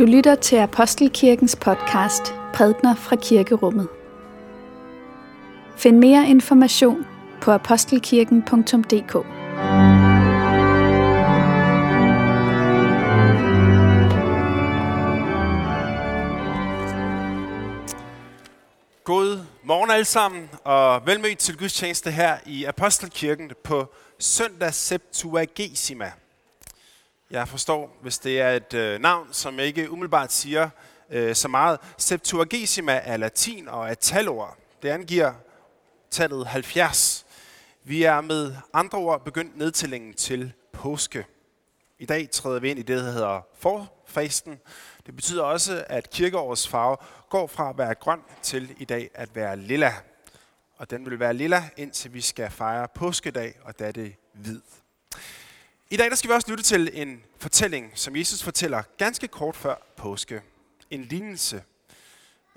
Du lytter til Apostelkirkens podcast Prædner fra Kirkerummet. Find mere information på apostelkirken.dk. God morgen alle sammen, og velmødt til gudstjeneste her i Apostelkirken på søndag Septuagesima. Jeg forstår, hvis det er et øh, navn, som ikke umiddelbart siger øh, så meget. Septuagesima er latin og er talord. Det angiver tallet 70. Vi er med andre ord begyndt nedtællingen til påske. I dag træder vi ind i det, der hedder forfasten. Det betyder også, at kirkeårets farve går fra at være grøn til i dag at være lilla. Og den vil være lilla, indtil vi skal fejre påskedag, og da er det hvid. I dag der skal vi også lytte til en fortælling, som Jesus fortæller ganske kort før påske. En lignelse.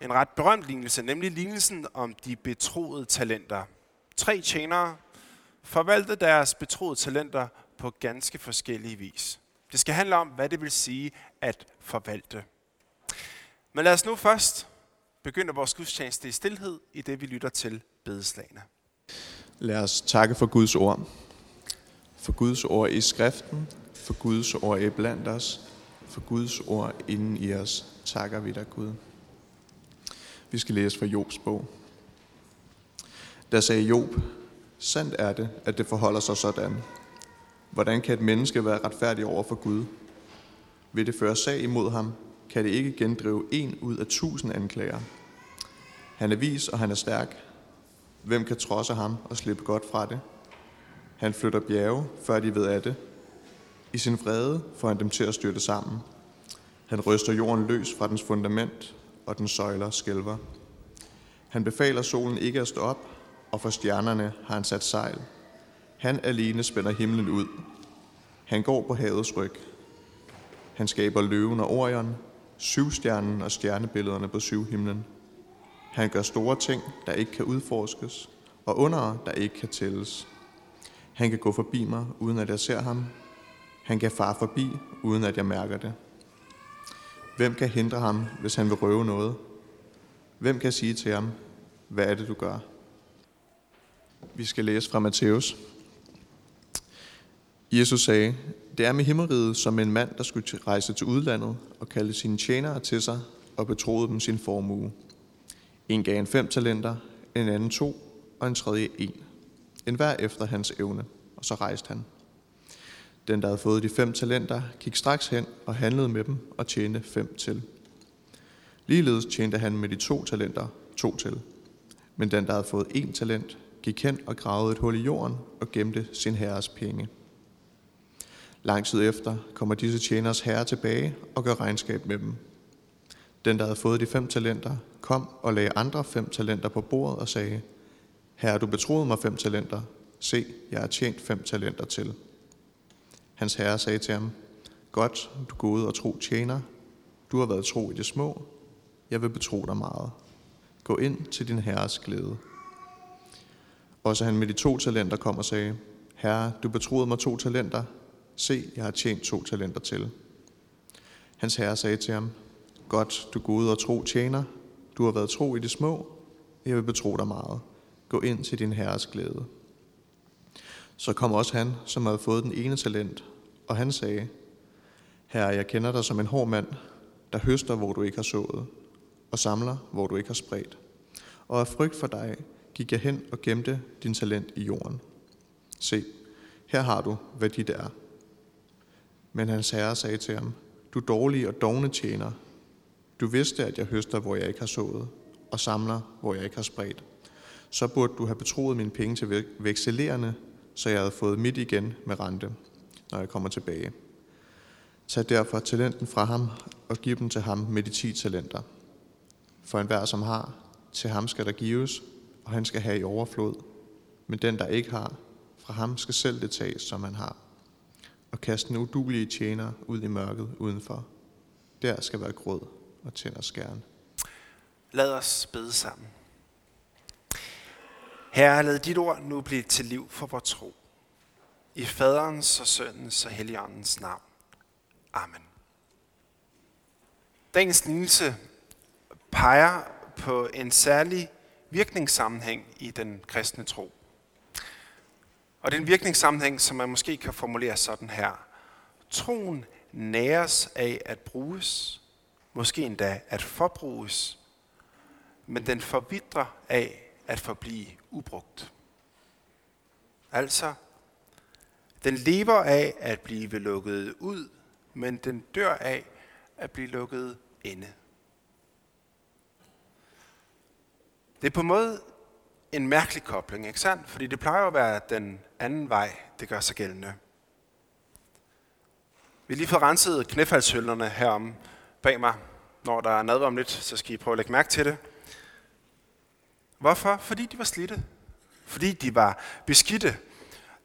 En ret berømt lignelse, nemlig lignelsen om de betroede talenter. Tre tjenere forvaltede deres betroede talenter på ganske forskellige vis. Det skal handle om, hvad det vil sige at forvalte. Men lad os nu først begynde vores gudstjeneste i stillhed, i det vi lytter til bedeslagene. Lad os takke for Guds ord. For Guds ord i skriften, for Guds ord i blandt os, for Guds ord inden i os, takker vi dig Gud. Vi skal læse fra Jobs bog. Der sagde Job, sandt er det, at det forholder sig sådan. Hvordan kan et menneske være retfærdig over for Gud? Vil det føre sag imod ham, kan det ikke gendrive en ud af tusind anklager. Han er vis, og han er stærk. Hvem kan trodse ham og slippe godt fra det? Han flytter bjerge, før de ved af det. I sin vrede får han dem til at styrte sammen. Han ryster jorden løs fra dens fundament, og den søjler skælver. Han befaler solen ikke at stå op, og for stjernerne har han sat sejl. Han alene spænder himlen ud. Han går på havets ryg. Han skaber løven og Orion, syvstjernen og stjernebillederne på syvhimlen. Han gør store ting, der ikke kan udforskes, og under, der ikke kan tælles. Han kan gå forbi mig, uden at jeg ser ham. Han kan fare forbi, uden at jeg mærker det. Hvem kan hindre ham, hvis han vil røve noget? Hvem kan sige til ham, hvad er det, du gør? Vi skal læse fra Matthæus. Jesus sagde, det er med himmeriget som en mand, der skulle rejse til udlandet og kalde sine tjenere til sig og betroede dem sin formue. En gav en fem talenter, en anden to og en tredje en. En hver efter hans evne, og så rejste han. Den, der havde fået de fem talenter, gik straks hen og handlede med dem og tjente fem til. Ligeledes tjente han med de to talenter to til. Men den, der havde fået én talent, gik hen og gravede et hul i jorden og gemte sin herres penge. Lang tid efter kommer disse tjeners herre tilbage og gør regnskab med dem. Den, der havde fået de fem talenter, kom og lagde andre fem talenter på bordet og sagde, Herre, du betroede mig fem talenter. Se, jeg har tjent fem talenter til. Hans herre sagde til ham, Godt, du gode og tro tjener. Du har været tro i det små. Jeg vil betro dig meget. Gå ind til din herres glæde. Også han med de to talenter kom og sagde, Herre, du betroede mig to talenter. Se, jeg har tjent to talenter til. Hans herre sagde til ham, Godt, du gode og tro tjener. Du har været tro i det små. Jeg vil betro dig meget. Gå ind til din herres glæde. Så kom også han, som havde fået den ene talent, og han sagde, Herre, jeg kender dig som en hård mand, der høster, hvor du ikke har sået, og samler, hvor du ikke har spredt. Og af frygt for dig gik jeg hen og gemte din talent i jorden. Se, her har du, hvad dit er. Men hans herre sagde til ham, du dårlige og dogne tjener. Du vidste, at jeg høster, hvor jeg ikke har sået, og samler, hvor jeg ikke har spredt. Så burde du have betroet mine penge til vekselerende, så jeg havde fået mit igen med rente, når jeg kommer tilbage. Tag derfor talenten fra ham og giv dem til ham med de ti talenter. For enhver, som har, til ham skal der gives, og han skal have i overflod. Men den, der ikke har, fra ham skal selv det tages, som han har. Og kast den udulige tjener ud i mørket udenfor. Der skal være gråd og tænder skærn. Lad os bede sammen. Herre, lad dit ord nu blive til liv for vores tro. I faderens og søndens og helligåndens navn. Amen. Dagens lignelse peger på en særlig virkningssammenhæng i den kristne tro. Og det er en virkningssammenhæng, som man måske kan formulere sådan her. Troen næres af at bruges, måske endda at forbruges, men den forvidrer af at forblive ubrugt. Altså, den lever af at blive lukket ud, men den dør af at blive lukket inde. Det er på en måde en mærkelig kobling, ikke sandt? Fordi det plejer at være den anden vej, det gør sig gældende. Vi har lige fået renset knæfaldshøllerne herom bag mig. Når der er nadver om lidt, så skal I prøve at lægge mærke til det. Hvorfor? Fordi de var slidte. Fordi de var beskidte.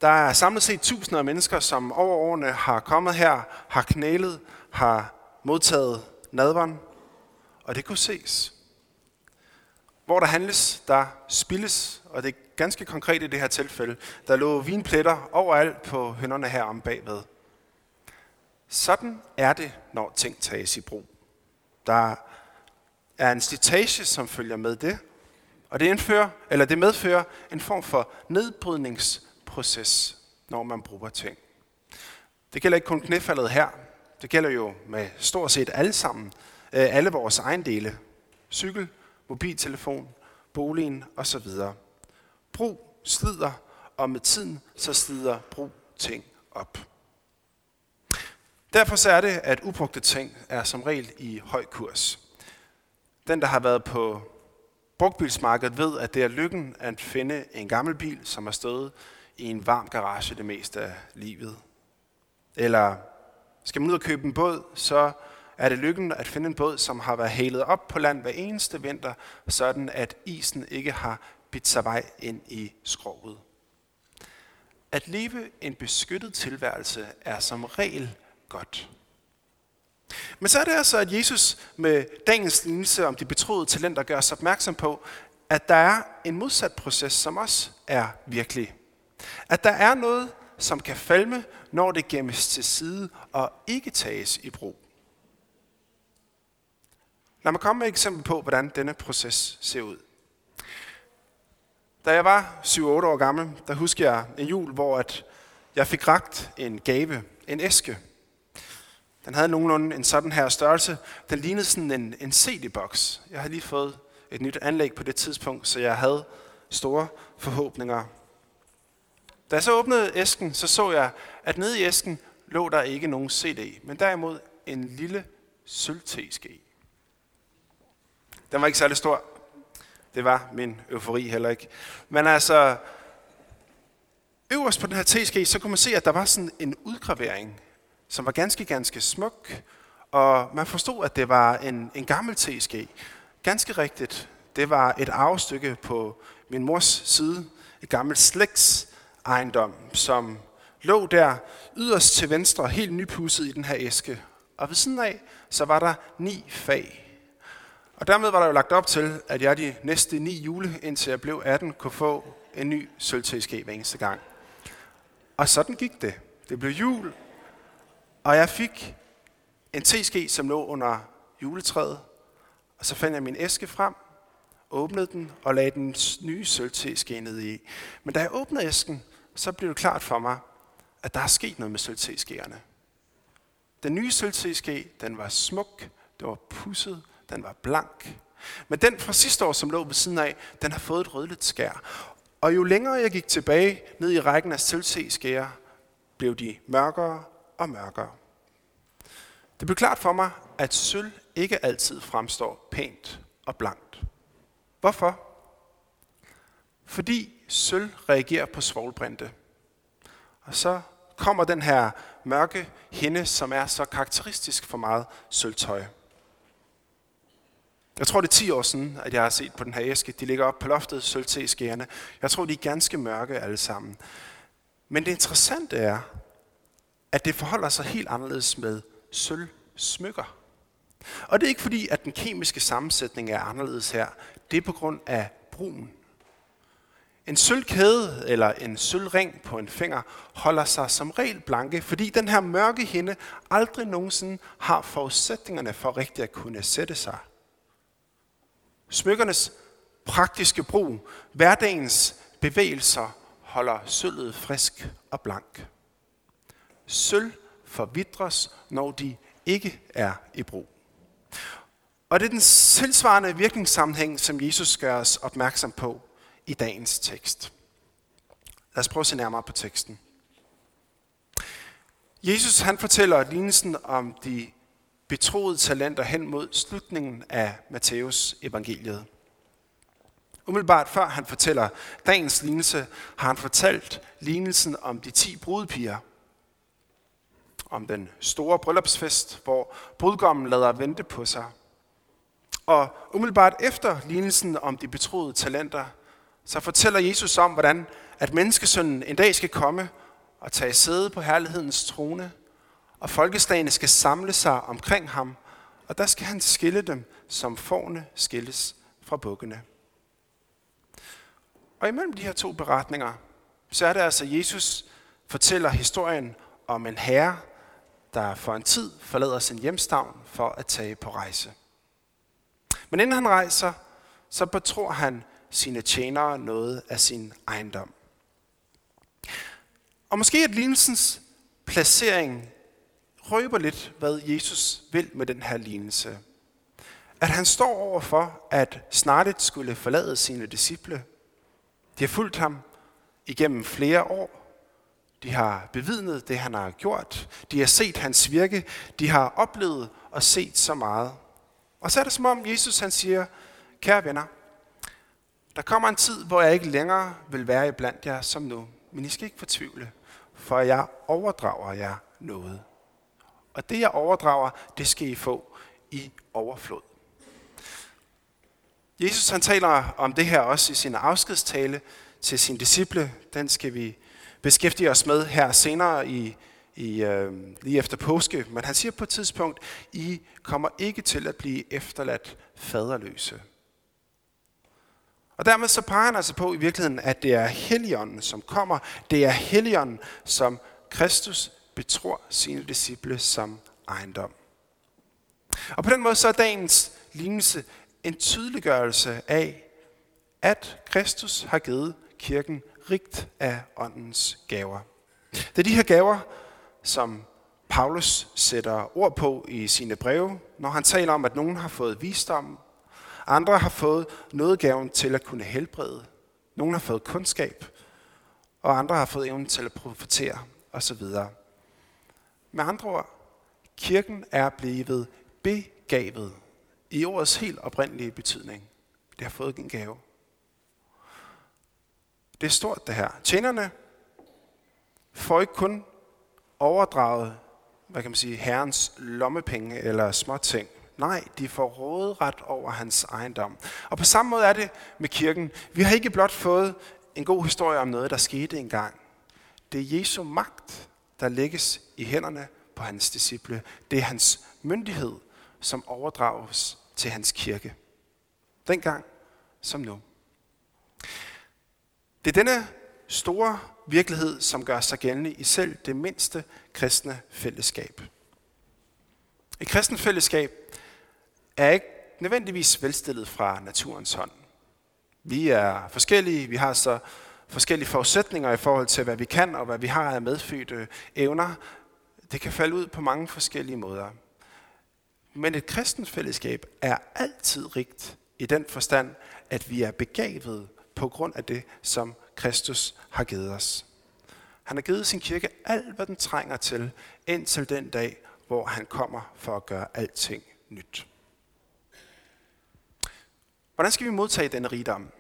Der er samlet set tusinder af mennesker, som over årene har kommet her, har knælet, har modtaget nadveren, og det kunne ses. Hvor der handles, der spilles, og det er ganske konkret i det her tilfælde. Der lå vinpletter overalt på hønderne her om bagved. Sådan er det, når ting tages i brug. Der er en slitage, som følger med det, og det, indfører, eller det medfører en form for nedbrydningsproces, når man bruger ting. Det gælder ikke kun knæfaldet her. Det gælder jo med stort set alle sammen, øh, alle vores ejendele. Cykel, mobiltelefon, boligen osv. Brug slider, og med tiden så slider brug ting op. Derfor så er det, at ubrugte ting er som regel i høj kurs. Den, der har været på brugtbilsmarkedet, ved, at det er lykken at finde en gammel bil, som har stået i en varm garage det meste af livet. Eller skal man ud og købe en båd, så er det lykken at finde en båd, som har været hælet op på land hver eneste vinter, sådan at isen ikke har bidt sig vej ind i skroget. At leve en beskyttet tilværelse er som regel godt. Men så er det altså, at Jesus med dagens lignelse om de betroede talenter gør os opmærksom på, at der er en modsat proces, som også er virkelig. At der er noget, som kan falme, når det gemmes til side og ikke tages i brug. Lad mig komme med et eksempel på, hvordan denne proces ser ud. Da jeg var 7-8 år gammel, der husker jeg en jul, hvor at jeg fik ragt en gave, en æske. Den havde nogenlunde en sådan her størrelse. Den lignede sådan en, en CD-boks. Jeg havde lige fået et nyt anlæg på det tidspunkt, så jeg havde store forhåbninger. Da jeg så åbnede æsken, så så jeg, at nede i æsken lå der ikke nogen CD, men derimod en lille sølvteske. Den var ikke særlig stor. Det var min eufori heller ikke. Men altså, øverst på den her teske, så kunne man se, at der var sådan en udgravering, som var ganske, ganske smuk. Og man forstod, at det var en, en gammel teske. Ganske rigtigt. Det var et arvestykke på min mors side. Et gammelt slægts ejendom, som lå der yderst til venstre, helt nypudset i den her æske. Og ved siden af, så var der ni fag. Og dermed var der jo lagt op til, at jeg de næste ni jule, indtil jeg blev 18, kunne få en ny sølvteske hver eneste gang. Og sådan gik det. Det blev jul, og jeg fik en teske, som lå under juletræet. Og så fandt jeg min æske frem, åbnede den og lagde den nye sølvteske ned i. Men da jeg åbnede æsken, så blev det klart for mig, at der er sket noget med sølvteskerne. Den nye sølvteske, den var smuk, den var pusset, den var blank. Men den fra sidste år, som lå ved siden af, den har fået et rødligt skær. Og jo længere jeg gik tilbage ned i rækken af sølvteskærer, blev de mørkere og mørkere. Det blev klart for mig, at sølv ikke altid fremstår pænt og blankt. Hvorfor? Fordi sølv reagerer på svovlbrinte. Og så kommer den her mørke hende, som er så karakteristisk for meget sølvtøj. Jeg tror, det er 10 år siden, at jeg har set på den her æske. De ligger oppe på loftet, sølvteskærende. Jeg tror, de er ganske mørke alle sammen. Men det interessante er, at det forholder sig helt anderledes med sølvsmykker. Og det er ikke fordi, at den kemiske sammensætning er anderledes her. Det er på grund af brugen. En sølvkæde eller en sølvring på en finger holder sig som regel blanke, fordi den her mørke hinde aldrig nogensinde har forudsætningerne for rigtigt at kunne sætte sig. Smykkernes praktiske brug, hverdagens bevægelser, holder sølvet frisk og blank. Sølv forvidres, når de ikke er i brug. Og det er den tilsvarende virkningssammenhæng, som Jesus gør os opmærksom på i dagens tekst. Lad os prøve at se nærmere på teksten. Jesus han fortæller lignelsen om de betroede talenter hen mod slutningen af Matthæus evangeliet. Umiddelbart før han fortæller dagens lignelse, har han fortalt lignelsen om de ti brudepiger. Om den store bryllupsfest, hvor brudgommen lader vente på sig. Og umiddelbart efter lignelsen om de betroede talenter, så fortæller Jesus om, hvordan at menneskesønnen en dag skal komme og tage sæde på herlighedens trone, og folkeslagene skal samle sig omkring ham, og der skal han skille dem, som forne skilles fra bukkene. Og imellem de her to beretninger, så er det altså, at Jesus fortæller historien om en herre, der for en tid forlader sin hjemstavn for at tage på rejse. Men inden han rejser, så betror han sine tjenere noget af sin ejendom. Og måske at lignelsens placering røber lidt, hvad Jesus vil med den her lignelse. At han står over for, at snartet skulle forlade sine disciple. De har fulgt ham igennem flere år. De har bevidnet det, han har gjort. De har set hans virke. De har oplevet og set så meget. Og så er det som om Jesus han siger, kære venner, der kommer en tid, hvor jeg ikke længere vil være i blandt jer som nu. Men I skal ikke fortvivle, for jeg overdrager jer noget. Og det jeg overdrager, det skal I få i overflod. Jesus han taler om det her også i sin afskedstale til sine disciple. Den skal vi beskæftige os med her senere i, i, øh, lige efter påske. Men han siger på et tidspunkt, I kommer ikke til at blive efterladt faderløse. Og dermed så peger han altså på i virkeligheden, at det er Helligånden, som kommer. Det er Helligånden, som Kristus betror sine disciple som ejendom. Og på den måde så er dagens lignelse en tydeliggørelse af, at Kristus har givet kirken rigt af åndens gaver. Det er de her gaver, som Paulus sætter ord på i sine breve, når han taler om, at nogen har fået visdom, andre har fået nådegaven til at kunne helbrede, nogen har fået kundskab, og andre har fået evnen til at profetere osv. Med andre ord, kirken er blevet begavet i ordets helt oprindelige betydning. Det har fået en gave. Det er stort det her. Tjenerne får ikke kun overdraget, hvad kan man sige, herrens lommepenge eller småting. Nej, de får råderet over hans ejendom. Og på samme måde er det med kirken. Vi har ikke blot fået en god historie om noget, der skete engang. Det er Jesu magt, der lægges i hænderne på hans disciple. Det er hans myndighed, som overdrages til hans kirke. Dengang som nu. Det er denne store virkelighed, som gør sig gældende i selv det mindste kristne fællesskab. Et kristne fællesskab er ikke nødvendigvis velstillet fra naturens hånd. Vi er forskellige, vi har så forskellige forudsætninger i forhold til, hvad vi kan og hvad vi har af medfødte evner. Det kan falde ud på mange forskellige måder. Men et kristent fællesskab er altid rigt i den forstand, at vi er begavet på grund af det, som Kristus har givet os. Han har givet sin kirke alt, hvad den trænger til, indtil den dag, hvor han kommer for at gøre alting nyt. Hvordan skal vi modtage denne rigdom?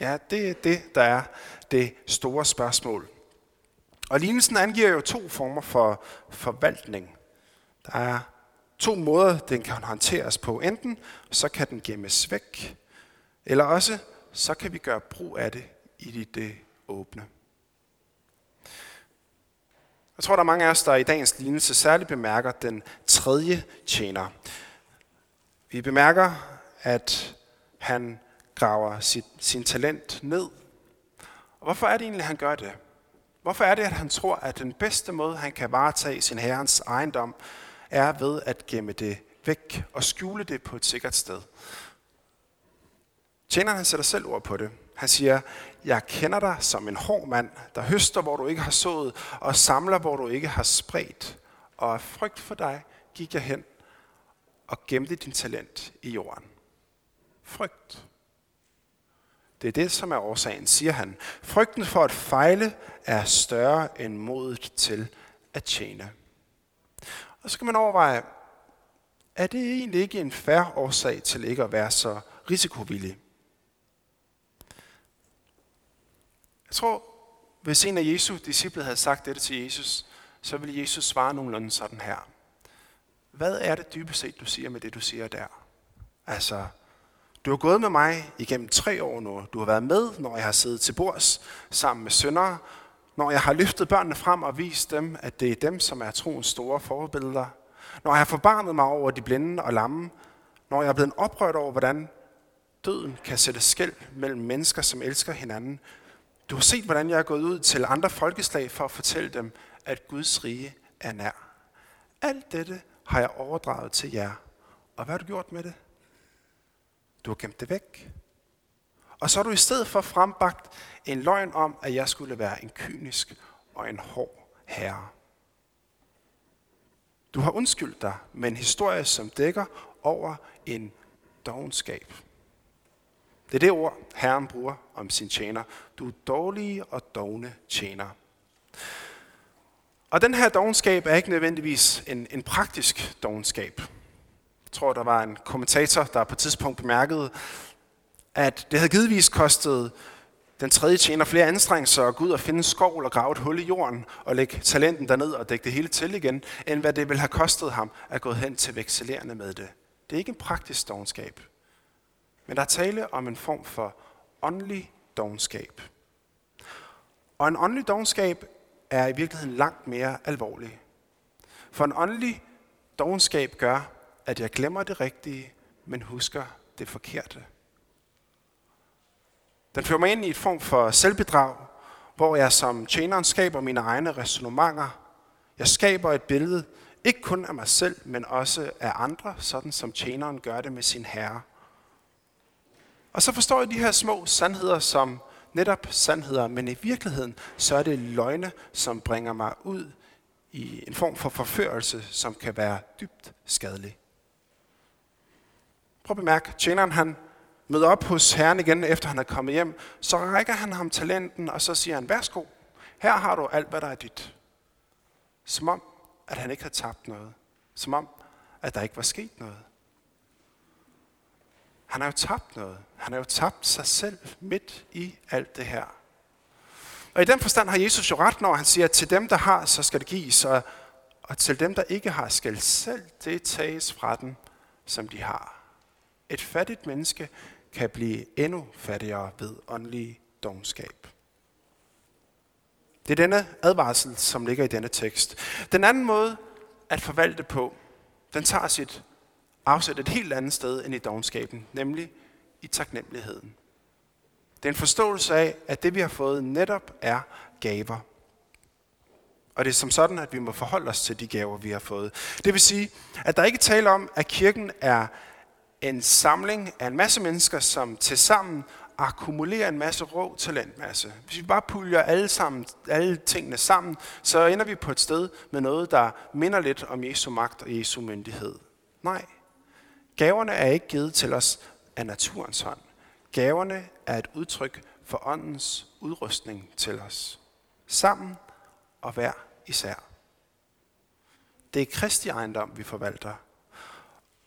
Ja, det er det, der er det store spørgsmål. Og lignelsen angiver jo to former for forvaltning. Der er to måder, den kan håndteres på. Enten så kan den gemmes væk, eller også så kan vi gøre brug af det i det åbne. Jeg tror, der er mange af os, der i dagens lignelse særligt bemærker den tredje tjener. Vi bemærker, at han graver sit, sin talent ned Og hvorfor er det egentlig, at han gør det? Hvorfor er det, at han tror, at den bedste måde, han kan varetage sin herrens ejendom, er ved at gemme det væk og skjule det på et sikkert sted? Tjeneren han sætter selv ord på det. Han siger, jeg kender dig som en hård mand, der høster, hvor du ikke har sået, og samler, hvor du ikke har spredt. Og af frygt for dig gik jeg hen og gemte din talent i jorden. Frygt. Det er det, som er årsagen, siger han. Frygten for at fejle er større end modet til at tjene. Og så kan man overveje, er det egentlig ikke en færre årsag til ikke at være så risikovillig? Jeg tror, hvis en af Jesu disciple havde sagt dette til Jesus, så ville Jesus svare nogenlunde sådan her. Hvad er det dybest set, du siger med det, du siger der? Altså, du har gået med mig igennem tre år nu. Du har været med, når jeg har siddet til bords sammen med søndere, når jeg har løftet børnene frem og vist dem, at det er dem, som er troens store forbilleder. Når jeg har forbarmet mig over de blinde og lamme. Når jeg er blevet oprørt over, hvordan døden kan sætte skæld mellem mennesker, som elsker hinanden. Du har set, hvordan jeg er gået ud til andre folkeslag for at fortælle dem, at Guds rige er nær. Alt dette har jeg overdraget til jer. Og hvad har du gjort med det? Du har gemt det væk. Og så har du i stedet for frembagt en løgn om, at jeg skulle være en kynisk og en hård herre. Du har undskyldt dig med en historie, som dækker over en dogenskab. Det er det ord, Herren bruger om sin tjener. Du er dårlige og dogne tjener. Og den her dogenskab er ikke nødvendigvis en, en praktisk dogenskab. Jeg tror, der var en kommentator, der på et tidspunkt bemærkede, at det havde givetvis kostet den tredje tjener flere anstrengelser at gå ud og finde en skovl og grave et hul i jorden og lægge talenten derned og dække det hele til igen, end hvad det ville have kostet ham at gå hen til vekselerende med det. Det er ikke en praktisk dogenskab, men der er tale om en form for åndelig dogenskab. Og en åndelig dogenskab er i virkeligheden langt mere alvorlig. For en åndelig dogenskab gør, at jeg glemmer det rigtige, men husker det forkerte. Den fører mig ind i et form for selvbedrag, hvor jeg som tjeneren skaber mine egne resonemanger. Jeg skaber et billede, ikke kun af mig selv, men også af andre, sådan som tjeneren gør det med sin herre. Og så forstår jeg de her små sandheder som netop sandheder, men i virkeligheden så er det løgne, som bringer mig ud i en form for forførelse, som kan være dybt skadelig. Prøv at bemærke, tjeneren han møder op hos herren igen, efter han er kommet hjem, så rækker han ham talenten, og så siger han, værsgo, her har du alt, hvad der er dit. Som om, at han ikke har tabt noget. Som om, at der ikke var sket noget. Han har jo tabt noget. Han har jo tabt sig selv midt i alt det her. Og i den forstand har Jesus jo ret, når han siger, at til dem, der har, så skal det gives, og, og til dem, der ikke har, skal selv det tages fra dem, som de har. Et fattigt menneske kan blive endnu fattigere ved åndelig dogenskab. Det er denne advarsel, som ligger i denne tekst. Den anden måde at forvalte på, den tager sit afsæt et helt andet sted end i dogenskaben, nemlig i taknemmeligheden. Det er en forståelse af, at det vi har fået netop er gaver. Og det er som sådan, at vi må forholde os til de gaver, vi har fået. Det vil sige, at der ikke taler om, at kirken er en samling af en masse mennesker, som til sammen akkumulerer en masse rå talentmasse. Hvis vi bare puljer alle, sammen, alle tingene sammen, så ender vi på et sted med noget, der minder lidt om Jesu magt og Jesu myndighed. Nej, gaverne er ikke givet til os af naturens hånd. Gaverne er et udtryk for åndens udrustning til os. Sammen og hver især. Det er Kristi ejendom, vi forvalter,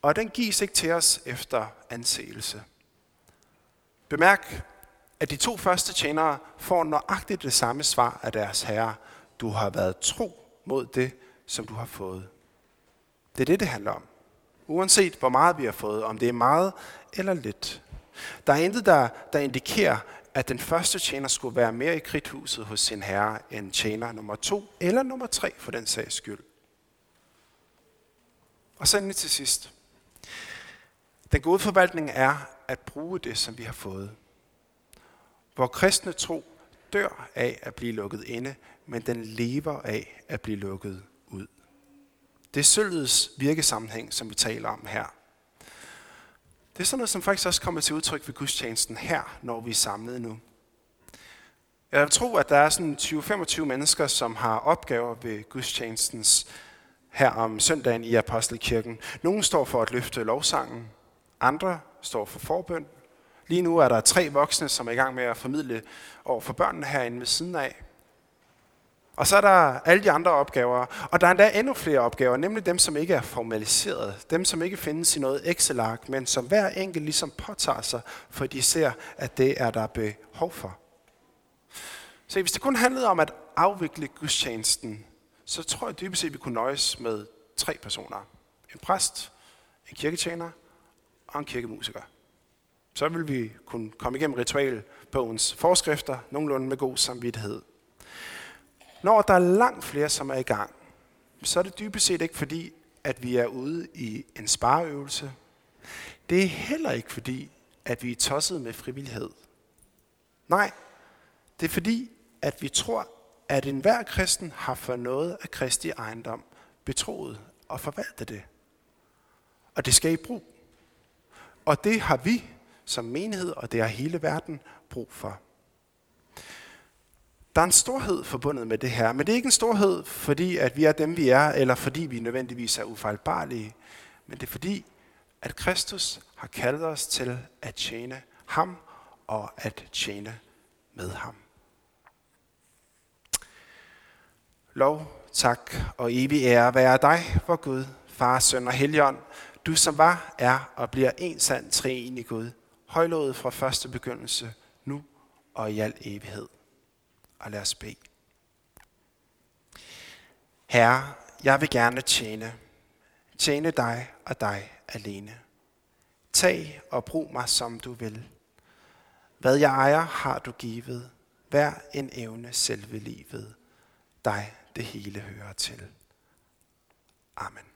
og den gives ikke til os efter anseelse. Bemærk, at de to første tjenere får nøjagtigt det samme svar af deres herre. Du har været tro mod det, som du har fået. Det er det, det handler om. Uanset hvor meget vi har fået, om det er meget eller lidt. Der er intet, der, der indikerer, at den første tjener skulle være mere i kridthuset hos sin herre end tjener nummer to eller nummer tre for den sags skyld. Og så endelig til sidst. Den gode forvaltning er at bruge det, som vi har fået. Hvor kristne tro dør af at blive lukket inde, men den lever af at blive lukket. Det er sølvets virkesammenhæng, som vi taler om her. Det er sådan noget, som faktisk også kommer til udtryk ved gudstjenesten her, når vi er samlet nu. Jeg tror, at der er sådan 20-25 mennesker, som har opgaver ved gudstjenestens her om søndagen i Apostelkirken. Nogle står for at løfte lovsangen, andre står for forbøn. Lige nu er der tre voksne, som er i gang med at formidle over for børnene herinde ved siden af. Og så er der alle de andre opgaver, og der er endda endnu flere opgaver, nemlig dem, som ikke er formaliseret, dem, som ikke findes i noget Excel-ark, men som hver enkelt ligesom påtager sig, for de ser, at det er der behov for. Så hvis det kun handlede om at afvikle gudstjenesten, så tror jeg dybest set, at vi kunne nøjes med tre personer. En præst, en kirketjener og en kirkemusiker. Så vil vi kunne komme igennem ritualbogens forskrifter nogenlunde med god samvittighed. Når der er langt flere, som er i gang, så er det dybest set ikke fordi, at vi er ude i en spareøvelse. Det er heller ikke fordi, at vi er tosset med frivillighed. Nej, det er fordi, at vi tror, at enhver kristen har for noget af Kristi ejendom betroet og forvaltet det. Og det skal I brug. Og det har vi som menighed, og det har hele verden brug for. Der er en storhed forbundet med det her, men det er ikke en storhed, fordi at vi er dem, vi er, eller fordi vi nødvendigvis er ufejlbarlige, men det er fordi, at Kristus har kaldet os til at tjene ham og at tjene med ham. Lov, tak og evig ære være dig, vor Gud, Far, Søn og Helligånd, du som var, er og bliver en sand treenig Gud, højlovet fra første begyndelse, nu og i al evighed. Og lad os bede. Herre, jeg vil gerne tjene. Tjene dig og dig alene. Tag og brug mig, som du vil. Hvad jeg ejer, har du givet. Hver en evne selve livet. Dig det hele hører til. Amen.